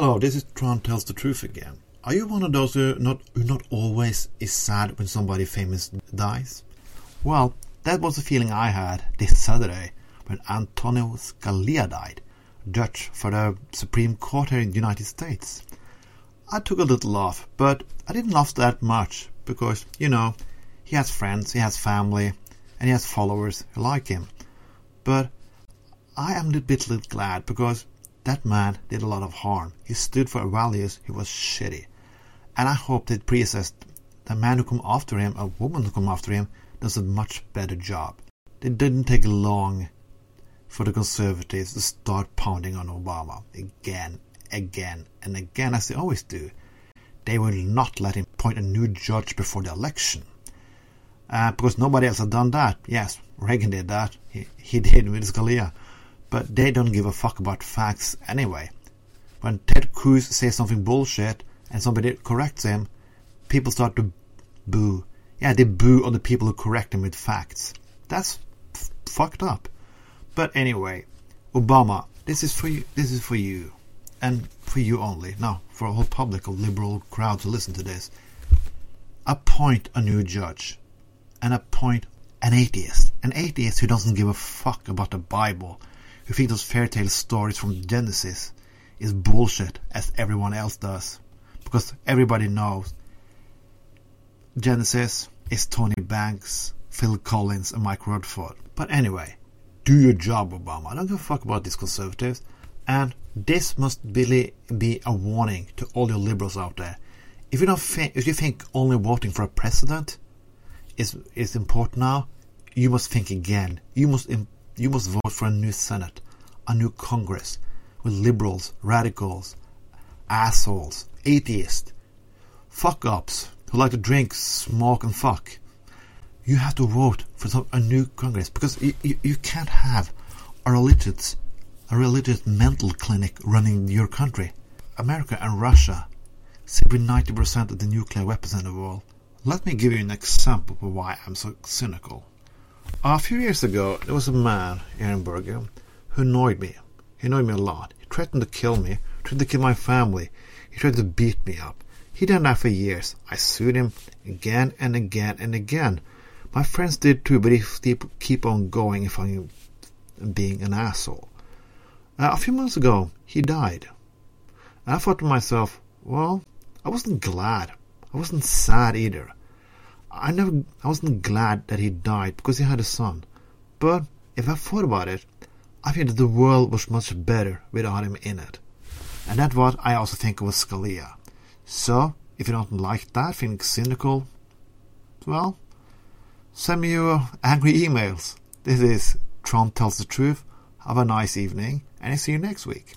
Hello, this is Trond Tells the Truth again. Are you one of those who not who not always is sad when somebody famous dies? Well, that was the feeling I had this Saturday when Antonin Scalia died, judge for the Supreme Court here in the United States. I took a little laugh, but I didn't laugh that much because, you know, he has friends, he has family, and he has followers who like him. But I am a bit little glad because that man did a lot of harm. He stood for values. He was shitty. And I hope that predecessor, the man who come after him, a woman who come after him, does a much better job. It didn't take long for the conservatives to start pounding on Obama again, again, and again, as they always do. They will not let him appoint a new judge before the election. Uh, because nobody else had done that. Yes, Reagan did that. He, he did with Scalia but they don't give a fuck about facts anyway. When Ted Cruz says something bullshit and somebody corrects him, people start to boo. Yeah, they boo on the people who correct them with facts. That's f- fucked up. But anyway, Obama, this is for you. This is for you, and for you only. Now, for a whole public, a liberal crowd to listen to this. Appoint a new judge, and appoint an atheist, an atheist who doesn't give a fuck about the Bible who think those fairy tale stories from Genesis is bullshit as everyone else does. Because everybody knows Genesis is Tony Banks, Phil Collins, and Mike Rutherford. But anyway, do your job, Obama. I don't give a fuck about these conservatives. And this must really be a warning to all your liberals out there. If you don't think, if you think only voting for a president is is important now, you must think again. You must you must vote for a new Senate, a new Congress, with liberals, radicals, assholes, atheists, fuck ups who like to drink, smoke, and fuck. You have to vote for some, a new Congress because you, you, you can't have a religious, a religious mental clinic running your country. America and Russia simply 90% of the nuclear weapons in the world. Let me give you an example of why I'm so cynical. A few years ago, there was a man here in who annoyed me. He annoyed me a lot. He threatened to kill me, tried to kill my family. He tried to beat me up. He did that for years. I sued him again and again and again. My friends did too, but he keep on going if I'm being an asshole. Uh, a few months ago, he died. I thought to myself, well, I wasn't glad. I wasn't sad either. I never, I wasn't glad that he died because he had a son. But if I thought about it, I think that the world was much better without him in it. And that's what I also think of Scalia. So, if you don't like that, think cynical, well, send me your angry emails. This is Trond Tells the Truth. Have a nice evening, and I see you next week.